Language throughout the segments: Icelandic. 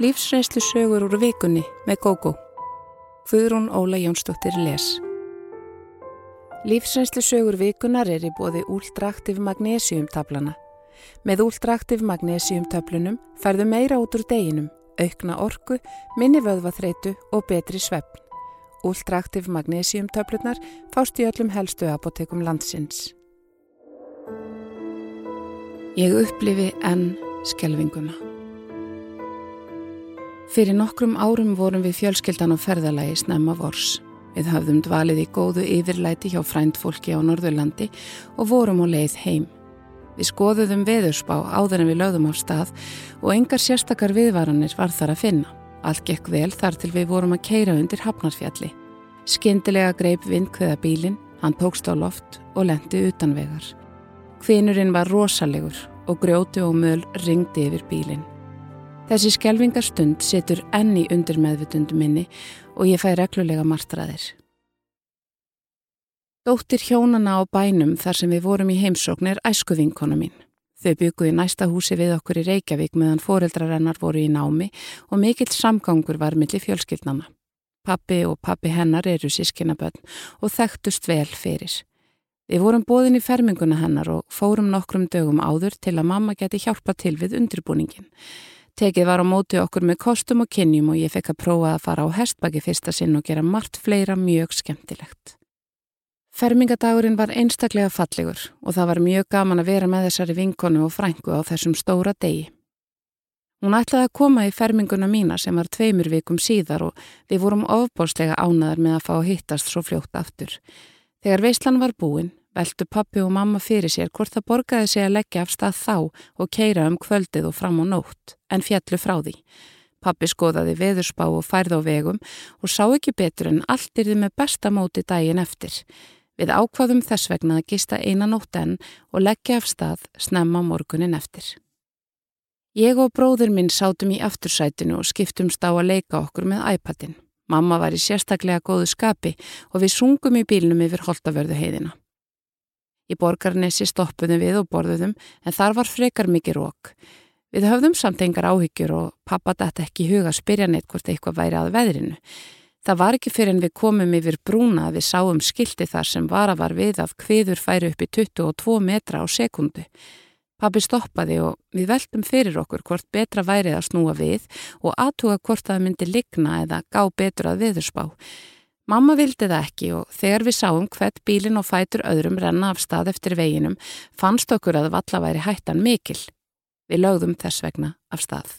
Lífsreynslu sögur úr vikunni með GóGó. Guðrún Óla Jónsdóttir les. Lífsreynslu sögur vikunar er í bóði úldraktiv magnésiumtablana. Með úldraktiv magnésiumtöflunum færðu meira út úr deginum, aukna orku, minni vöðvaþreitu og betri svefn. Úldraktiv magnésiumtöflunar fást í öllum helstu apotekum landsins. Ég upplifi enn skelvinguna. Fyrir nokkrum árum vorum við fjölskyldan á ferðalagi snemma vors. Við hafðum dvalið í góðu yfirlæti hjá frændfólki á Norðurlandi og vorum á leið heim. Við skoðuðum veðurspá áður en við lögðum á stað og engar sérstakar viðvaranir var þar að finna. Allt gekk vel þar til við vorum að keira undir Hafnarfjalli. Skindilega greip vindkveða bílinn, hann tókst á loft og lendi utanvegar. Kvinurinn var rosalegur og grjóti og möl ringdi yfir bílinn. Þessi skjelvingarstund setur enni undir meðvitundu minni og ég fæ reglulega martraðir. Dóttir hjónana á bænum þar sem við vorum í heimsókn er æsku vinkona mín. Þau bygguði næsta húsi við okkur í Reykjavík meðan foreldrarennar voru í námi og mikill samgangur var millir fjölskyldnana. Pappi og pappi hennar eru sískinaböld og þekktust vel fyrir. Við vorum bóðin í ferminguna hennar og fórum nokkrum dögum áður til að mamma geti hjálpa til við undirbúningin. Tekið var á móti okkur með kostum og kynjum og ég fekk að prófa að fara á hestbaki fyrsta sinn og gera margt fleira mjög skemmtilegt. Fermingadagurinn var einstaklega fallegur og það var mjög gaman að vera með þessari vinkonu og frængu á þessum stóra degi. Hún ætlaði að koma í ferminguna mína sem var tveimur vikum síðar og við vorum ofbólslega ánaðar með að fá að hittast svo fljótt aftur. Þegar veislan var búin veldu pappi og mamma fyrir sér hvort það borgaði sig að leggja af stað þá og keira um kvöldið og fram á nótt, en fjallu frá því. Pappi skoðaði veðurspá og færð á vegum og sá ekki betur en allt þið með besta móti daginn eftir. Við ákvaðum þess vegna að gista einan nótt enn og leggja af stað snemma morgunin eftir. Ég og bróður minn sátum í aftursætinu og skiptumst á að leika okkur með iPadin. Mamma var í sérstaklega góðu skapi og við sungum í bílnum yfir holtavörðu heiðina. Í borgarnesi stoppuðum við og borðuðum en þar var frekar mikið rók. Við höfðum samt engar áhyggjur og pappa dætt ekki í huga að spyrja neitt hvort eitthvað væri að veðrinu. Það var ekki fyrir en við komum yfir brúna að við sáum skildi þar sem vara var við að hviður færi upp í 22 metra á sekundu. Pappi stoppaði og við veltum fyrir okkur hvort betra værið að snúa við og aðtuga hvort það myndi ligna eða gá betur að viðurspá. Mamma vildi það ekki og þegar við sáum hvert bílinn og fætur öðrum renna af stað eftir veginum fannst okkur að valla væri hættan mikil. Við lögðum þess vegna af stað.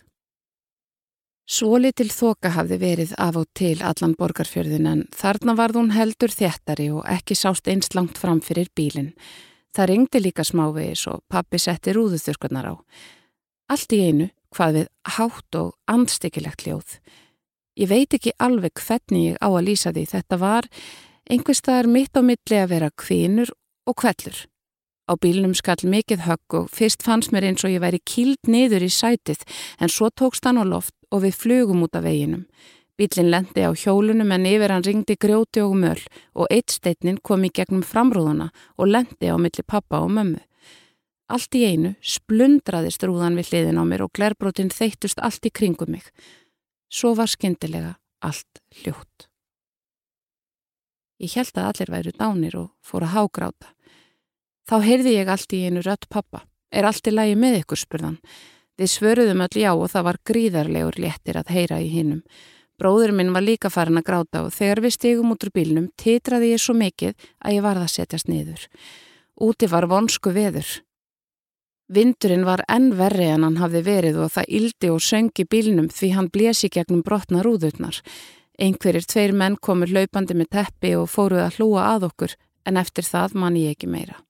Svoli til þoka hafði verið af og til allan borgarfjörðin en þarna varð hún heldur þéttari og ekki sást einst langt fram fyrir bílinn. Það ringdi líka smávegis og pappi setti rúðuþurkurnar á. Allt í einu hvað við hátt og andstykkilegt ljóð. Ég veit ekki alveg hvernig ég á að lýsa því. Þetta var einhverstaðar mitt á milli að vera kvinur og kvellur. Á bílnum skall mikið högg og fyrst fannst mér eins og ég væri kýld niður í sætið en svo tókst hann á loft og við flugum út af veginum. Bílinn lendi á hjólunum en yfir hann ringdi grjóti og möl og eitt steitnin kom í gegnum framrúðuna og lendi á milli pappa og mömmu. Allt í einu splundraðist rúðan við hliðin á mér og glerbrotin þeittust allt í kringum mig. Svo var skyndilega allt hljótt. Ég held að allir væru dánir og fór að hágráta. Þá heyrði ég allt í einu rött pappa. Er allt í lagi með ykkur spurðan. Við svöruðum öll já og það var gríðarlegur léttir að heyra í hinnum. Bróður minn var líka farin að gráta og þegar við stegum út úr bílnum titraði ég svo mikið að ég varða að setjast niður. Úti var vonsku veður. Vindurinn var enn verri en hann hafði verið og það yldi og söngi bílnum því hann blési gegnum brotna rúðurnar. Einhverjir tveir menn komur laupandi með teppi og fóruð að hlúa að okkur en eftir það man ég ekki meira.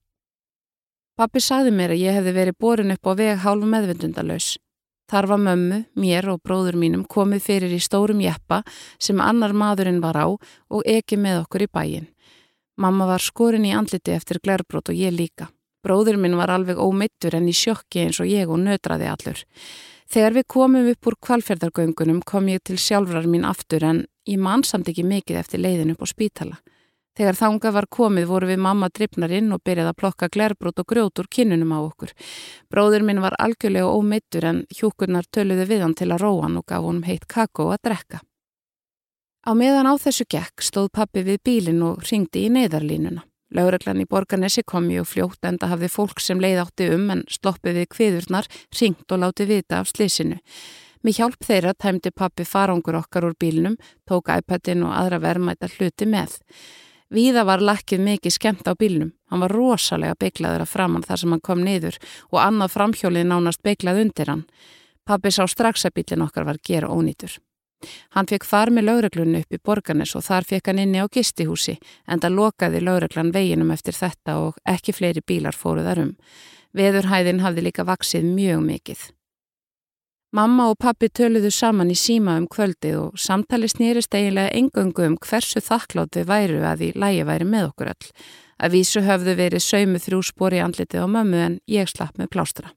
Pappi saði mér að ég hefði verið borin upp á veg hálf meðvendundalös. Þar var mömmu, mér og bróður mínum komið fyrir í stórum jeppa sem annar maðurinn var á og ekki með okkur í bæin. Mamma var skorin í andliti eftir glerbrót og ég líka. Bróður minn var alveg ómittur en í sjokki eins og ég og nötraði allur. Þegar við komum upp úr kvalferðargöngunum kom ég til sjálfrar mín aftur en ég man samt ekki mikið eftir leiðin upp á spítala. Þegar þanga var komið voru við mamma drifnar inn og byrjaði að plokka glerbrot og grjót úr kinnunum á okkur. Bróður minn var algjörlega ómeittur en hjúkurnar töluði við hann til að róa hann og gaf honum heitt kakó að drekka. Á meðan á þessu gekk stóð pappi við bílinn og ringdi í neyðarlínuna. Laureglan í Borganesi kom mjög fljótt en það hafði fólk sem leið átti um en sloppið við kviðurnar, ringt og láti vita af slísinu. Með hjálp þeirra tæmdi pappi farangur okkar úr bílnum, tók iPadin og aðra verðmæta hluti með. Víða var lakkið mikið skemmt á bílnum. Hann var rosalega beiklaður að framann þar sem hann kom niður og annað framhjólið nánast beiklað undir hann. Pappi sá strax að bílin okkar var gera ónýtur. Hann fekk far með lauruglunni upp í borganes og þar fekk hann inni á gistihúsi en það lokaði lauruglan veginum eftir þetta og ekki fleiri bílar fóru þar um. Veðurhæðin hafði líka vaksið mjög mikið. Mamma og pappi töluðu saman í síma um kvöldi og samtali snýrist eiginlega engöngu um hversu þakklátt við væru að því lægi væri með okkur öll. Að vísu höfðu verið saumu þrjú spóri andlitið á mömmu en ég slapp með plástra.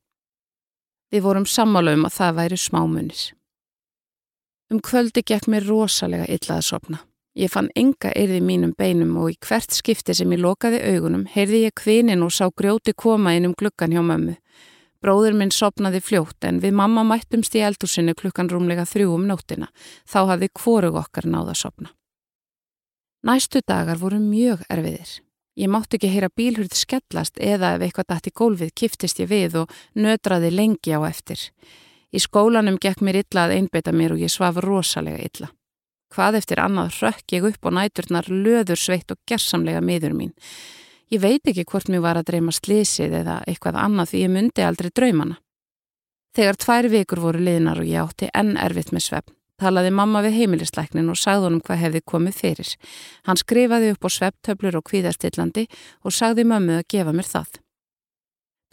Við vorum sammála um að það væri smámunis. Um kvöldi gekk mér rosalega illa að sopna. Ég fann enga erði mínum beinum og í hvert skipti sem ég lokaði augunum heyrði ég kvinin og sá grjóti koma inn um gluggan hjá mömmu. Bróður minn sopnaði fljótt en við mamma mættumst í eldúsinu klukkan rúmlega þrjú um nóttina. Þá hafði kvorug okkar náða sopna. Næstu dagar voru mjög erfiðir. Ég mátti ekki heyra bílhurð skellast eða ef eitthvað dætt í gólfið kiftist ég við og nötraði lengi á eftir. Í skólanum gekk mér illa að einbeita mér og ég svaf rosalega illa. Hvað eftir annað rökk ég upp og næturnar löður sveitt og gersamlega miður mín. Ég veit ekki hvort mér var að dreyma slísið eða eitthvað annað því ég myndi aldrei draumana. Þegar tvær vikur voru liðnar og ég átti enn erfitt með svefn, talaði mamma við heimilisleiknin og sagði honum hvað hefði komið fyrir. Hann skrifaði upp á svefntöflur og kvíðastillandi og sagði mömmu að gefa mér það.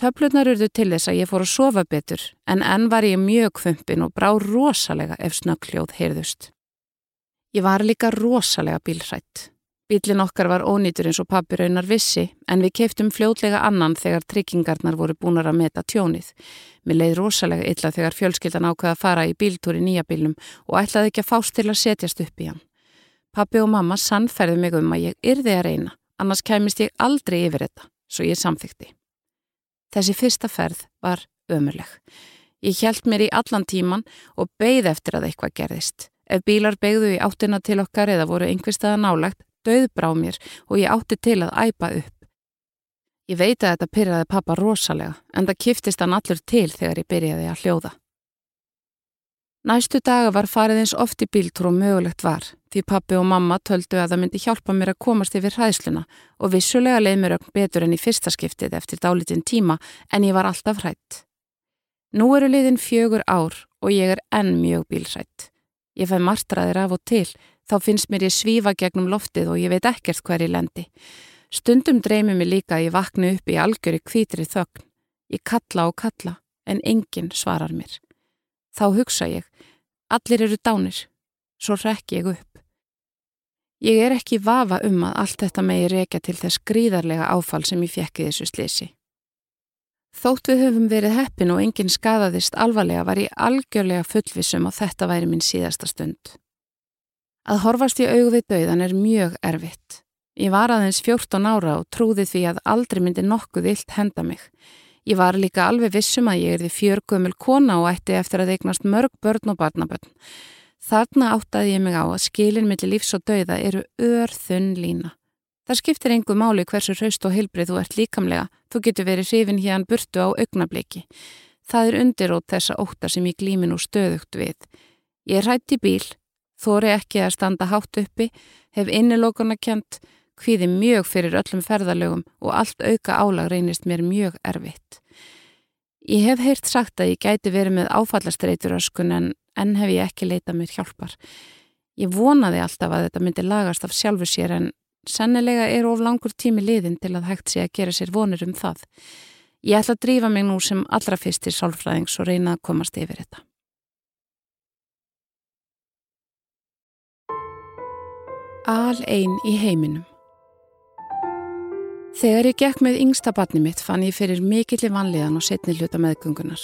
Töflunar urðu til þess að ég fór að sofa betur en enn var ég mjög kvömpin og brá rosalega ef snöggljóð heyrðust. Ég var líka rosalega bílrætt. Bílin okkar var ónýtur eins og pappi raunar vissi en við keiftum fljótlega annan þegar tryggingarnar voru búinar að meta tjónið. Mér leið rosalega illa þegar fjölskyldan ákveða að fara í bíltúri nýja bílnum og ætlaði ekki að fást til að setjast upp í hann. Pappi og mamma sannferði mig um að ég yrði að reyna, annars kæmist ég aldrei yfir þetta, svo ég samþykti. Þessi fyrsta ferð var ömurleg. Ég hjælt mér í allan tíman og beigð eftir að eitthvað gerðist. Ef bílar beigðu í áttina til okkar eða voru einhverstaða nálagt, döð brá mér og ég átti til að æpa upp. Ég veit að þetta pyrraði pappa rosalega en það kiftist hann allur til þegar ég byrjaði að hljóða. Næstu daga var farið eins oft í bíltúr og mögulegt var því pappi og mamma töldu að það myndi hjálpa mér að komast yfir hræðsluna og vissulega leið mér ögn betur enn í fyrsta skiptið eftir dálitinn tíma en ég var alltaf hrætt. Nú eru liðin fjögur ár og ég er enn mjög bílhrætt. Ég fæ martraðir af og til, þá finnst mér ég svífa gegnum loftið og ég veit ekkert hver ég lendi. Stundum dreymið mér líka að ég vakna upp í algjöri kvítri þögn. Ég kalla og kalla en enginn svarar mér. Þá hugsa ég, allir eru dánir, svo rekk ég upp. Ég er ekki vafa um að allt þetta megi reykja til þess gríðarlega áfall sem ég fekk í þessu slisi. Þótt við höfum verið heppin og enginn skadaðist alvarlega var ég algjörlega fullvisum og þetta væri minn síðasta stund. Að horfast í augu við dauðan er mjög erfitt. Ég var aðeins 14 ára og trúði því að aldrei myndi nokkuð illt henda mig. Ég var líka alveg vissum að ég erði fjörgumul kona og ætti eftir að eignast mörg börn og barnabörn. Þarna áttaði ég mig á að skilin millir lífs og dauða eru örþunn lína. Það skiptir engu máli hversu hraust og heilbrið þú ert líkamlega, þú getur verið hrifin hérna burtu á augnabliki. Það er undirótt þessa óttar sem ég glýmin og stöðugt við. Ég er hætti bíl, þóri ekki að standa hátt uppi, hef innilókuna kjent, hvíði mjög fyrir öllum ferðalögum og allt auka álag reynist mér mjög erfitt. Ég hef heyrt sagt að ég gæti verið með áfallastreitur öskun en enn hef ég ekki leitað mér hjálpar. Ég vonaði alltaf að þetta myndi lagast af sjálfu sér en sennilega er of langur tími liðin til að hægt sé að gera sér vonir um það. Ég ætla að drífa mig nú sem allra fyrst til sálfræðings og reyna að komast yfir þetta. Al einn í heiminum Þegar ég gekk með yngsta barni mitt fann ég fyrir mikilli vanliðan og setni hluta meðgöngunar.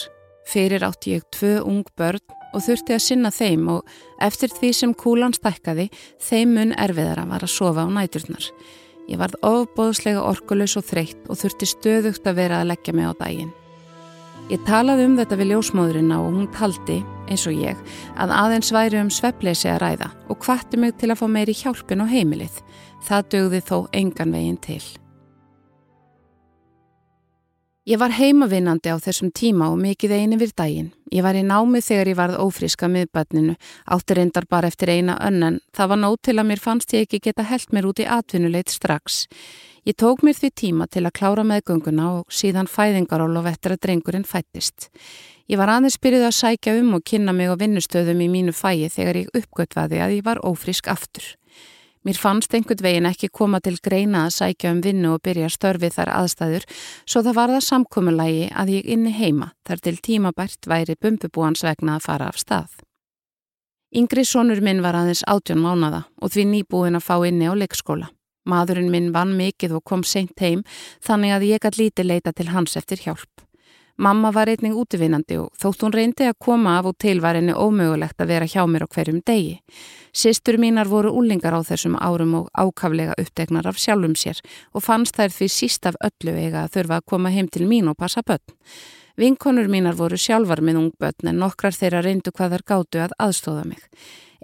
Fyrir átti ég tvö ung börn og þurfti að sinna þeim og eftir því sem kúlan stækkaði, þeim mun erfiðara var að sofa á næturnar. Ég varð ofbóðslega orkulus og þreytt og þurfti stöðugt að vera að leggja mig á daginn. Ég talaði um þetta við ljósmóðurina og hún taldi, eins og ég, að aðeins væri um sveppleysi að ræða og hvatti mig til að fá meiri hjálpin á heimilið. Það dögði þó engan veginn til. Ég var heimavinnandi á þessum tíma og mikið eini við daginn. Ég var í námi þegar ég varð ófríska miðbætninu, áttur reyndar bara eftir eina önnan. Það var nót til að mér fannst ég ekki geta held mér út í atvinnuleit strax. Ég tók mér því tíma til að klára meðgönguna og síðan fæðingaról og vettur að drengurinn fættist. Ég var aðeins byrjuð að sækja um og kynna mig á vinnustöðum í mínu fæi þegar ég uppgötvaði að ég var ófrísk aftur. Mér fannst einhvern veginn ekki koma til greina að sækja um vinnu og byrja störfið þar aðstæður svo það var það samkominnlægi að ég inni heima þar til tímabært væri bumbubúans vegna að fara af stað. Yngri sonur minn var aðeins átjón mánada og því nýbúin að fá inni á leikskóla. Madurinn minn vann mikið og kom seint heim þannig að ég gæti lítið leita til hans eftir hjálp. Mamma var einning útvinnandi og þótt hún reyndi að koma af og til var henni ómögulegt að vera hjá mér á hverjum degi. Sistur mínar voru úlingar á þessum árum og ákaflega upptegnar af sjálfum sér og fannst þær því síst af öllu eiga að þurfa að koma heim til mín og passa börn. Vinkonur mínar voru sjálfar með ung börn en nokkrar þeirra reyndu hvað þær gáttu að aðstóða mig.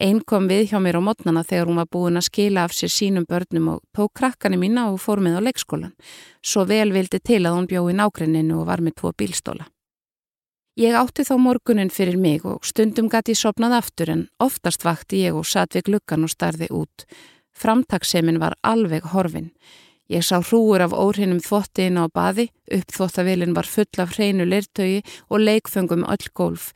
Einn kom við hjá mér á mótnana þegar hún var búin að skila af sér sínum börnum og tók krakkani mína og fór með á leikskólan. Svo vel vildi til að hún bjóði nákrenninu og var með tvo bílstóla. Ég átti þá morgunin fyrir mig og stundum gæti ég sopnað aftur en oftast vakti ég og satt við glukkan og starði út. Framtagssemin var alveg horfin. Ég sá hrúur af óhrinnum þvotti inn á baði, uppþvottavilin var full af hreinu lirtögi og leikfengum öll gólf.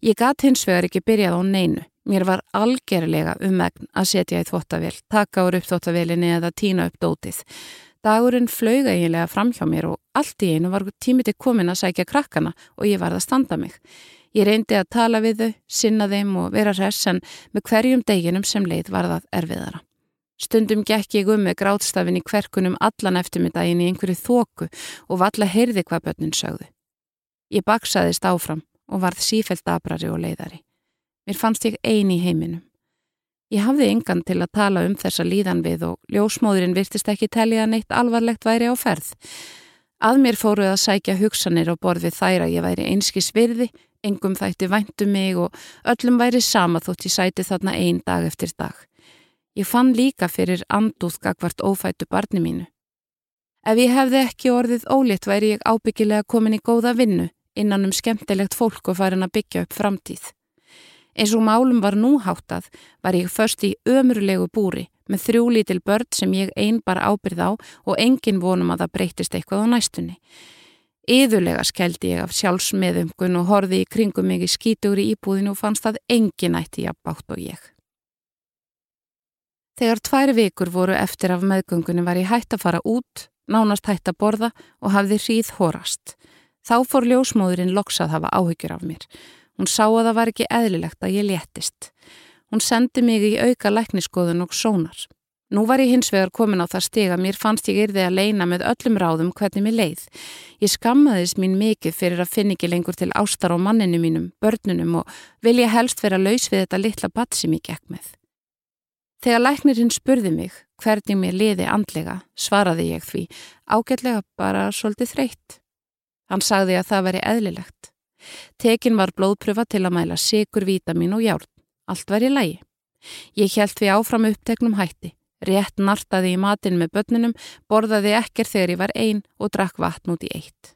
Ég gæti hins vegar ekki byrjað á neinu. Mér var algerlega umegn að setja í þvóttavél, taka úr upp þvóttavélinni eða tína upp dótið. Dagurinn flög eiginlega fram hjá mér og allt í einu var tímiti komin að sækja krakkana og ég varð að standa mig. Ég reyndi að tala við þau, sinna þeim og vera res en með hverjum deginum sem leið var það erfiðara. Stundum gekk ég um með grátstafin í kverkunum allan eftirmiddagin í einhverju þóku og valla heyrði hvað börnin sögðu. Ég baksaðist áfram og varð sífelt abrari og leiðari. Mér fannst ég eini í heiminum. Ég hafði engan til að tala um þessa líðan við og ljósmóðurinn virtist ekki telja að neitt alvarlegt væri á ferð. Að mér fóruð að sækja hugsanir og borðið þær að ég væri einskis virði, engum þætti væntu um mig og öllum væri sama þótt ég sæti þarna einn dag eftir dag. Ég fann líka fyrir andúðgagvart ófættu barni mínu. Ef ég hefði ekki orðið ólétt væri ég ábyggilega komin í góða vinnu innan um skemmtilegt fólk og farin að byggja upp framtíð. Eins og málum var núháttað var ég först í ömurlegu búri með þrjú lítil börn sem ég einn bara ábyrð á og engin vonum að það breytist eitthvað á næstunni. Íðulega skeldi ég af sjálfsmeðumgun og horfi í kringum mig í skítugri íbúðinu og fannst að engin ætti ég að bátt og ég. Þegar tvær vikur voru eftir af meðgöngunni var ég hægt að fara út, nánast hægt að borða og hafði hríð horast. Þá fór ljósmóðurinn loksað hafa áhyggjur af mér. Hún sá að það var ekki eðlilegt að ég léttist. Hún sendi mig í auka lækniskoðun og sónar. Nú var ég hins vegar komin á það steg að mér fannst ég yrði að leina með öllum ráðum hvernig mér leið. Ég skammaðist mín mikið fyrir að finna ekki lengur til ástar á manninu mínum, börnunum og vilja helst vera laus við þetta litla batt sem ég gekk með. Þegar læknirinn spurði mig hvernig mér liði andlega, svaraði ég því, ágætlega bara svolítið þreytt. Hann sagði að það veri eðlilegt. Tekin var blóðpröfa til að mæla sigur, vítamin og hjálp. Allt var í lægi. Ég held því áfram uppteknum hætti. Rétt nartaði í matin með börnunum, borðaði ekkir þegar ég var einn og drakk vatn út í eitt.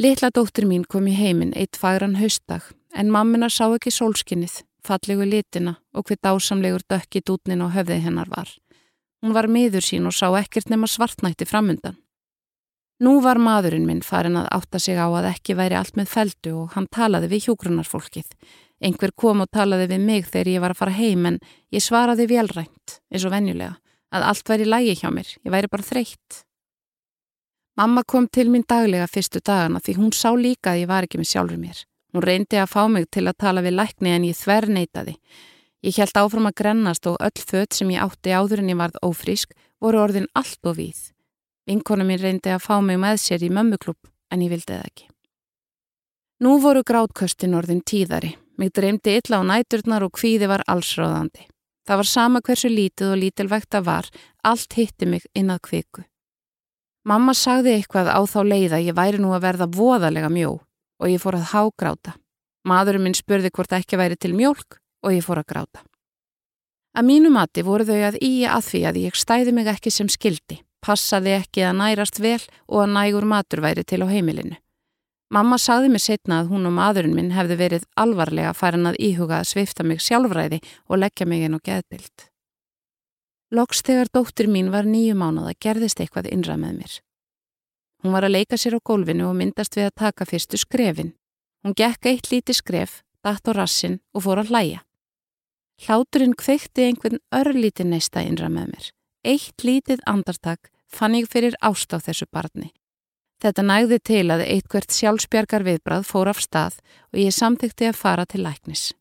Litla dóttir mín kom í heiminn eitt fagran haustdag en mammina sá ekki sólskinnið, fallegu litina og hver dásamlegur dökki dútnin og höfði hennar var. Hún var miður sín og sá ekkert nema svartnætti framundan. Nú var maðurinn minn farin að átta sig á að ekki væri allt með feldu og hann talaði við hjógrunarfólkið. Einhver kom og talaði við mig þegar ég var að fara heim en ég svaraði velrænt, eins og venjulega, að allt væri lægi hjá mér, ég væri bara þreytt. Mamma kom til mín daglega fyrstu dagana því hún sá líka að ég var ekki með sjálfur mér. Hún reyndi að fá mig til að tala við lækni en ég þver neytaði. Ég held áfram að grennast og öll född sem ég átti áður en ég varð ófrísk voru orðin allt og víð. Vinkona mín reyndi að fá mig með sér í mömmuklubb en ég vildi það ekki. Nú voru grátköstin orðin tíðari. Mig dreymdi illa á næturnar og kvíði var allsráðandi. Það var sama hversu lítið og lítilvægt að var, allt hitti mig inn að kviku. Mamma sagði eitthvað á þá leið að ég væri nú að verða voðalega mjó og ég fór að hágráta. Maðurinn minn spurði hvort ekki væri til mjölk og ég fór að gráta. Að mínu mati voru þau að í að því að ég stæði mig ekki sem skildi, passaði ekki að nærast vel og að nægur matur væri til á heimilinu. Mamma sagði mér setna að hún og maðurinn minn hefði verið alvarlega farin að íhuga að svifta mig sjálfræði og leggja mig inn á geðbild. Loks þegar dóttir mín var nýju mánuða gerðist eitthvað innra með mér. Hún var að leika sér á gólfinu og myndast við að taka fyrstu skrefin. Hún gekk eitt líti skref, datt á rassin og fór að hlæja. Hláturinn kveikti einhvern örlíti neista innra með mér. Eitt lítið andartak fann ég fyrir ást á þessu barni. Þetta nægði til að eitthvert sjálfsbjargar viðbrað fór af stað og ég samþykti að fara til læknis.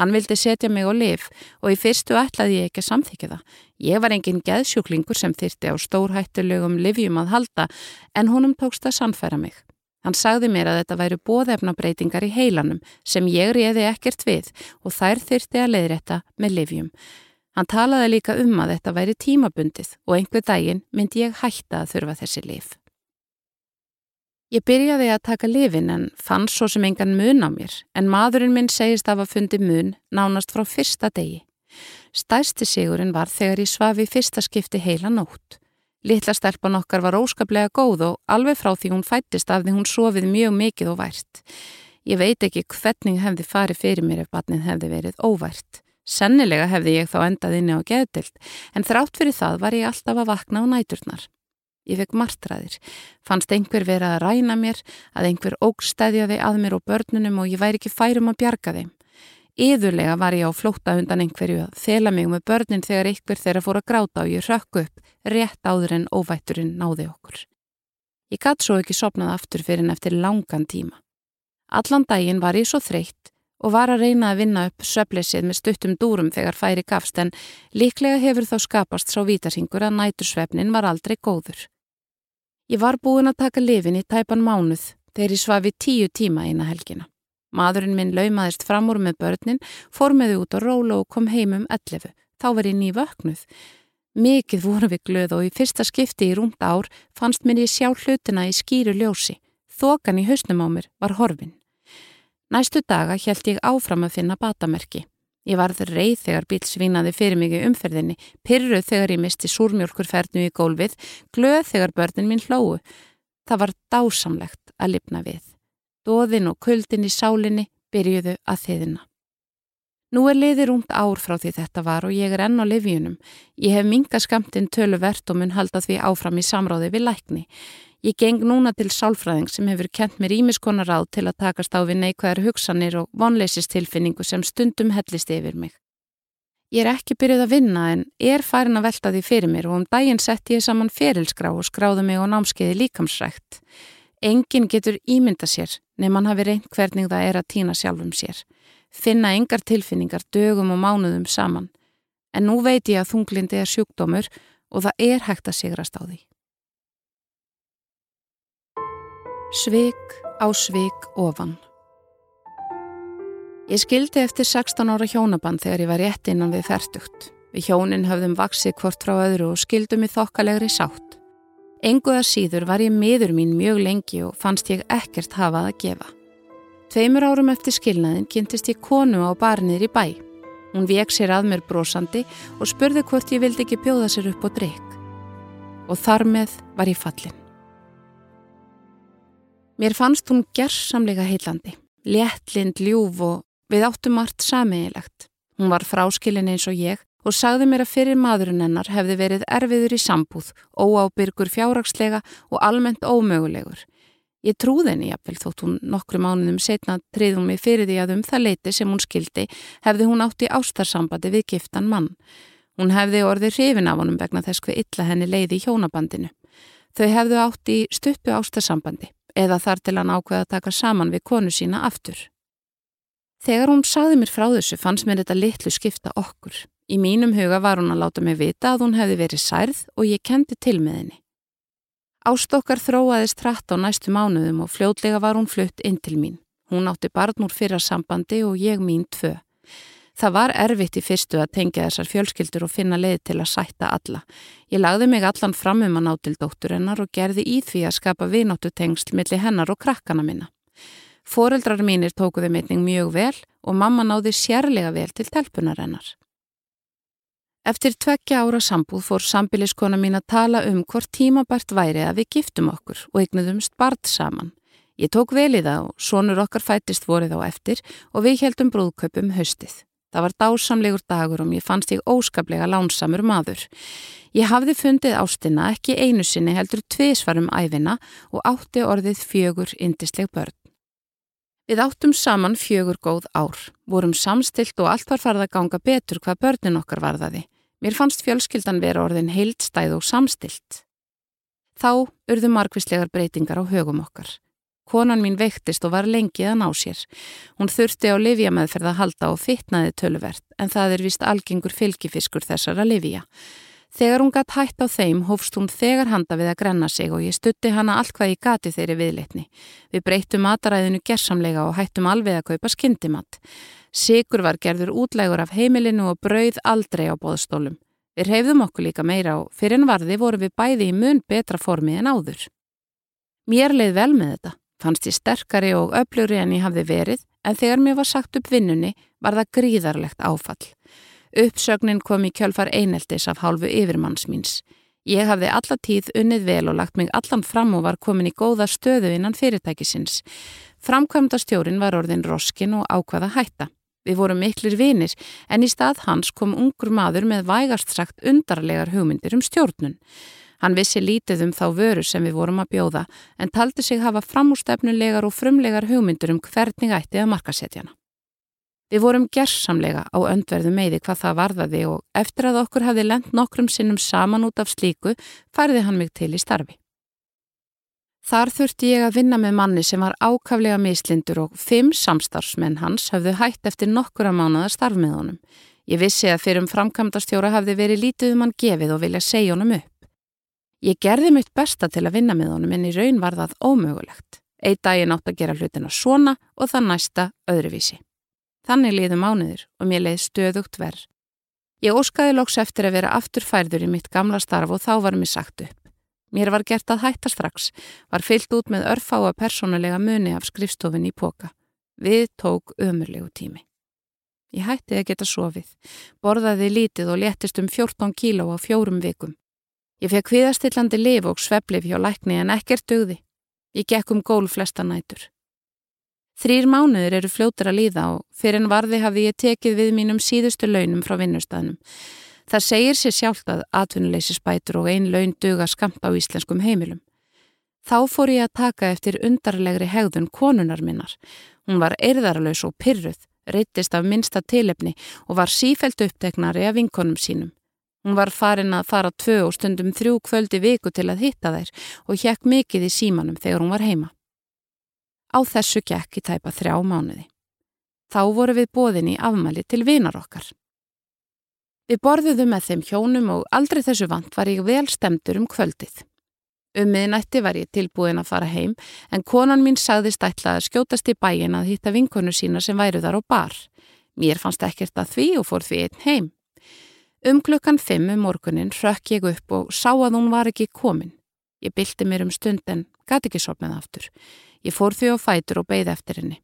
Hann vildi setja mig á lif og í fyrstu ætlaði ég ekki að samþykja það. Ég var engin geðsjúklingur sem þyrti á stórhættulegum livjum að halda en honum tókst að sannfæra mig. Hann sagði mér að þetta væru bóðefnabreitingar í heilanum sem ég réði ekkert við og þær þyrti að leiðrætta með livjum. Hann talaði líka um að þetta væri tímabundið og einhver daginn myndi ég hætta að þurfa þessi lif. Ég byrjaði að taka lifin en fann svo sem engan mun á mér en maðurinn minn segist af að fundi mun nánast frá fyrsta degi. Stæsti sigurinn var þegar ég svafi fyrsta skipti heila nótt. Littla stelpan okkar var óskaplega góð og alveg frá því hún fættist af því hún sofið mjög mikið og vært. Ég veit ekki hvernig hefði farið fyrir mér ef batnið hefði verið óvært. Sennilega hefði ég þá endað inni á geðdild en þrátt fyrir það var ég alltaf að vakna á næturnar. Ég fekk martraðir. Fannst einhver verið að ræna mér, að einhver ógstæðjaði að mér og börnunum og ég væri ekki færum að bjarga þeim. Íðurlega var ég á flóta undan einhverju að þela mig með börnin þegar einhver þeirra fór að gráta og ég rökk upp rétt áður en óvætturinn náði okkur. Ég gatt svo ekki sopnað aftur fyrir en eftir langan tíma. Allan daginn var ég svo þreytt og var að reyna að vinna upp söfleysið með stuttum dúrum þegar færi gafst en líklega hefur þá skapast sá vítarhingur að nætursvefnin var aldrei góður. Ég var búin að taka lifin í tæpan mánuð þegar ég svafi tíu tíma eina helgina. Maðurinn minn laumaðist fram úr með börnin, fór með þau út á róla og kom heim um 11. Þá var ég ný vöknuð. Mikið voru við glöð og í fyrsta skipti í rúmt ár fannst mér ég sjá hlutina í skýru ljósi. Þokan í hausnum á mér var horfin. Næstu daga held ég áfram að finna batamerki. Ég varð reið þegar bíl svínaði fyrir mig í umferðinni, pyrruð þegar ég misti súrmjölkurferðnu í gólfið, glöð þegar börnin mín hlóu. Það var dásamlegt að lifna við. Dóðin og kuldin í sálinni byrjuðu að þiðina. Nú er liðir únd ár frá því þetta var og ég er enn á livjunum. Ég hef minga skamtinn töluvert og mun halda því áfram í samráði við lækni. Ég geng núna til sálfræðing sem hefur kent mér ímiskonar ráð til að takast á við neikvæðar hugsanir og vonleisistilfinningu sem stundum hellist yfir mig. Ég er ekki byrjuð að vinna en er farin að velta því fyrir mér og um daginn sett ég saman ferilskrá og skráði mig á námskeiði líkamsrækt. Engin getur ímynda sér nefn hann hafi reynd hvernig það er að týna sjálfum sér. Finna engar tilfinningar dögum og mánuðum saman. En nú veit ég að þunglindi er sjúkdómur og það er hægt að sigrast á því. Svik á svik ofan. Ég skildi eftir 16 ára hjónaband þegar ég var rétt innan við færtugt. Við hjónin höfðum vaksið hvort frá öðru og skildum í þokkalegri sátt. Enguða síður var ég miður mín mjög lengi og fannst ég ekkert hafað að gefa. Tveimur árum eftir skilnaðin kynntist ég konu á barnir í bæ. Hún vek sér að mér brosandi og spurði hvort ég vildi ekki bjóða sér upp á drikk. Og þar með var ég fallin. Mér fannst hún gerðsamlega heilandi, léttlind, ljúf og við áttum margt sameigilegt. Hún var fráskilin eins og ég og sagði mér að fyrir maðurinn hennar hefði verið erfiður í sambúð, óábyrgur fjárrakslega og almennt ómögulegur. Ég trúði henni jafnvel þótt hún nokkru mánuðum setna triðum mig fyrir því að um það leiti sem hún skildi hefði hún átt í ástarsambandi við giftan mann. Hún hefði orðið hrifin af honum vegna þess hver illa henni leiði í hjónabandinu. Þau hefðu átt í stuppu ástarsambandi eða þar til hann ákveða að taka saman við konu sína aftur. Þegar hún sagði mér frá þessu fannst mér þetta litlu skipta okkur. Í mínum huga var hún að láta mig vita að hún hefði verið særð og ég kendi til með henni. Ástokkar þróaðist hratt á næstu mánuðum og fljótlega var hún flutt inn til mín. Hún átti barn úr fyrra sambandi og ég mín tvö. Það var erfitt í fyrstu að tengja þessar fjölskyldur og finna leið til að sætta alla. Ég lagði mig allan fram um að ná til dóttur hennar og gerði í því að skapa vinóttu tengsl millir hennar og krakkana minna. Fóreldrar mínir tókuði meitning mjög vel og mamma náði sérlega vel til telpunar hennar. Eftir tveggja ára sambúð fór sambiliskona mín að tala um hvort tímabært væri að við giftum okkur og eignuðumst bart saman. Ég tók vel í það og sonur okkar fættist vorið á eftir og við heldum brúðköpum haustið. Það var dásamlegur dagur og mér fannst ég óskaplega lánsamur maður. Ég hafði fundið ástina ekki einu sinni heldur tviðsvarum æfina og átti orðið fjögur indisleg börn. Við áttum saman fjögur góð ár, vorum samstilt og allt var farið að ganga betur hvað börnin okkar varðaði. Mér fannst fjölskyldan vera orðin heildstæð og samstilt. Þá urðu margvíslegar breytingar á högum okkar. Konan mín veiktist og var lengið að ná sér. Hún þurfti á livjameðferð að halda og fitnaði tölvert en það er vist algengur fylgifiskur þessara livja. Þegar hún gatt hætt á þeim hófst hún þegar handa við að grenna sig og ég stutti hana allt hvað ég gati þeirri viðleitni. Við breyttum mataræðinu gersamlega og hættum alveg að kaupa skindimatt. Sigur var gerður útlægur af heimilinu og brauð aldrei á bóðstólum. Við reyfðum okkur líka meira og fyrir en varði voru við bæði í mun betra formi en áður. Mér leið vel með þetta. Fannst ég sterkari og öflugri en ég hafði verið en þegar mér var sagt upp vinnunni var það gríðarlegt áfall. Uppsögnin kom í kjölfar eineltis af hálfu yfirmanns míns. Ég hafði alla tíð unnið vel og lagt mig allan fram og var komin í góða stöðu innan fyrirtækisins. Framkvæmda stjórin var orðin roskin og ákvaða hætta. Við vorum miklir vinir en í stað hans kom ungur maður með vægast sagt undarlegar hugmyndir um stjórnun. Hann vissi lítið um þá vöru sem við vorum að bjóða en taldi sig hafa framústefnulegar og frumlegar hugmyndir um hvernig ætti að markasetjana. Við vorum gerðsamlega á öndverðu meði hvað það varðaði og eftir að okkur hafi lent nokkrum sinnum saman út af slíku færði hann mig til í starfi. Þar þurfti ég að vinna með manni sem var ákaflega mislindur og fimm samstarfsmenn hans hafðu hætt eftir nokkura mánuða starf með honum. Ég vissi að fyrir um framkvæmdastjóra hafði verið lítið um hann gefið og vilja segja honum upp. Ég gerði mitt besta til að vinna með honum en í raun var það ómögulegt. Eitt daginn átt að gera hlutina svona og það næsta öðruvísi. Þannig liðu mánuður og mér leiði stöðugt verð. Ég óskaði lóks eftir að vera afturfærður í mitt gamla starf og þá var mér sagt upp. Mér var gert að hætta strax, var fyllt út með örfáa personulega muni af skrifstofin í póka. Við tók ömurlegu tími. Ég hætti að geta sofið, borðaði lítið og léttist um 14 kíló á fjórum vikum. Ég fekk hviðastillandi liv og sveplif hjá lækni en ekkert dögði. Ég gekk um gól flesta nætur. Þrýr mánuður eru fljótur að líða og fyrir en varði hafi ég tekið við mínum síðustu launum frá vinnustæðnum. Það segir sér sjálft að atvinnuleysi spætur og ein laun duga skamt á íslenskum heimilum. Þá fór ég að taka eftir undarlegri hegðun konunar minnar. Hún var erðarlaus og pyrruð, reytist af minsta tilefni og var sífælt uppteknari af vinkonum sínum. Hún var farin að fara tvö og stundum þrjú kvöldi viku til að hitta þær og hjekk mikið í símanum þegar hún var heima. Á þessu gekk í tæpa þrjá mánuði. Þá voru við bóðin í afmæli til vinar okkar. Við borðuðum með þeim hjónum og aldrei þessu vant var ég vel stemdur um kvöldið. Um miðnætti var ég tilbúin að fara heim en konan mín sagðist ætla að skjótast í bæin að hitta vinkonu sína sem væru þar á bar. Mér fannst ekkert að því og fór því einn heim. Um klukkan fimm um morgunin rökk ég upp og sá að hún var ekki komin. Ég bylti mér um stund en gæti ekki sopnað aftur. Ég fór því á fætur og beigð eftir henni.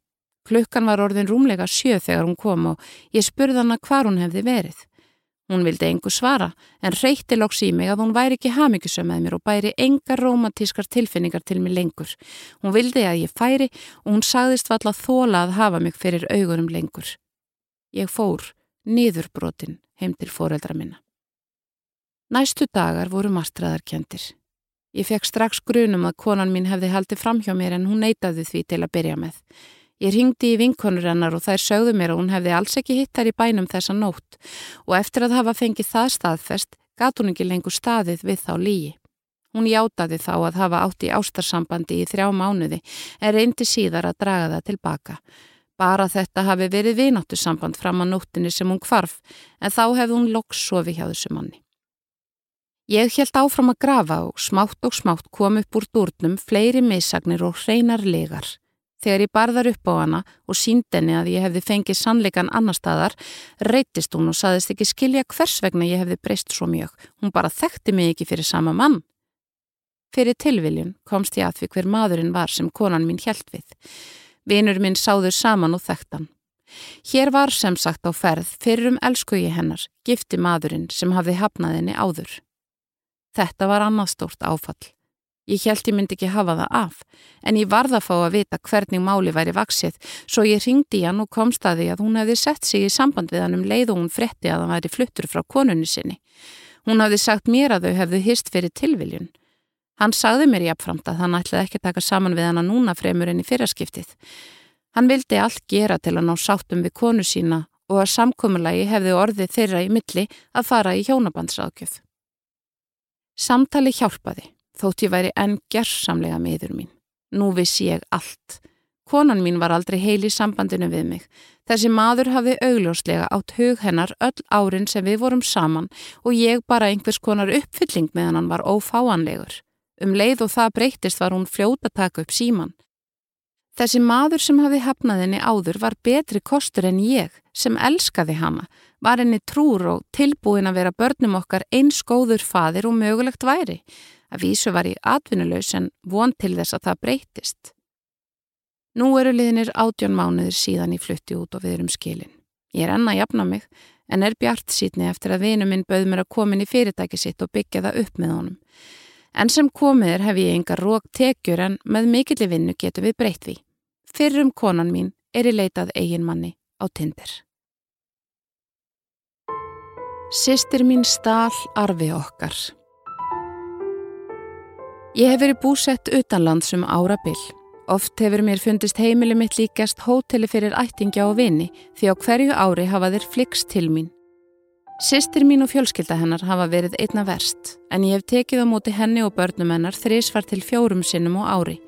Klukkan var orðin rúmlega sjö þegar hún kom og ég spurði hana hvar hún hefði verið. Hún vildi engu svara en reyti loks í mig að hún væri ekki hafmyggisum með mér og bæri engar romantískar tilfinningar til mig lengur. Hún vildi að ég færi og hún sagðist valla þóla að hafa mig fyrir augurum lengur. Ég fór, niðurbrotin, heim til foreldra minna. Næstu dagar voru marstraðarkjendir. Ég fekk strax grunum að konan mín hefði haldið fram hjá mér en hún neytaði því til að byrja með. Ég ringdi í vinkonur hennar og þær sögðu mér að hún hefði alls ekki hittar í bænum þessa nótt og eftir að hafa fengið það staðfest gat hún ekki lengur staðið við þá lígi. Hún játaði þá að hafa átt í ástarsambandi í þrjá mánuði en reyndi síðar að draga það tilbaka. Bara þetta hafi verið vináttu samband fram á nóttinni sem hún kvarf en þá hefði hún loks sofi hjá þessu manni. Ég held áfram að grafa og smátt og smátt kom upp úr dúrnum fleiri missagnir og hreinar legar. Þegar ég barðar upp á hana og síndenni að ég hefði fengið sannleikan annar staðar, reytist hún og saðist ekki skilja hvers vegna ég hefði breyst svo mjög. Hún bara þekkti mig ekki fyrir sama mann. Fyrir tilviljun komst ég að því hver maðurinn var sem konan mín hjælt við. Vinur minn sáður saman og þekktan. Hér var sem sagt á ferð fyrir um elskugi hennar, gifti maðurinn sem hafði hafnað henni áður. Þetta var annað stórt áfall. Ég held ég myndi ekki hafa það af, en ég varða að fá að vita hvernig máli væri vaksið, svo ég ringdi hann og komst að því að hún hefði sett sig í samband við hann um leið og hún fretti að hann væri fluttur frá konunni sinni. Hún hafði sagt mér að þau hefðu hýst fyrir tilviljun. Hann sagði mér jafnframt að hann ætlaði ekki taka saman við hann að núna fremur enn í fyrraskiptið. Hann vildi allt gera til að ná sáttum við konu sína og að samkommulagi hefði orðið þeirra í milli að fara í hjónabandsraðgjöf. Samtali hjálpaði þótt ég væri enn gerðsamlega miður mín. Nú vissi ég allt. Konan mín var aldrei heil í sambandinu við mig. Þessi maður hafði augljóslega átt hug hennar öll árin sem við vorum saman og ég bara einhvers konar uppfylling meðan hann var ófáanlegur. Um leið og það breytist var hún fljóta taka upp síman. Þessi maður sem hafi hafnað henni áður var betri kostur en ég sem elskaði hana, var henni trúr og tilbúin að vera börnum okkar eins góður fadir og mögulegt væri. Að vísu var ég atvinnulegs en von til þess að það breytist. Nú eru liðinir átjón mánuðir síðan ég flutti út og við erum skilin. Ég er enna jafna mig en er bjart sítni eftir að vinu minn bauð mér að komin í fyrirtæki sitt og byggja það upp með honum. En sem komiðir hef ég engar rók tekjur en með mikilli vinnu getur við breytt við. Fyrrum konan mín er í leitað eigin manni á Tinder. Sistir mín stál arfi okkar. Ég hef verið búsett utanlands um ára byll. Oft hefur mér fundist heimili mitt líkast hóteli fyrir ættingja og vini því á hverju ári hafa þeir flikst til mín. Sistir mín og fjölskylda hennar hafa verið einna verst en ég hef tekið á móti henni og börnum hennar þrísvar til fjórum sinnum á ári.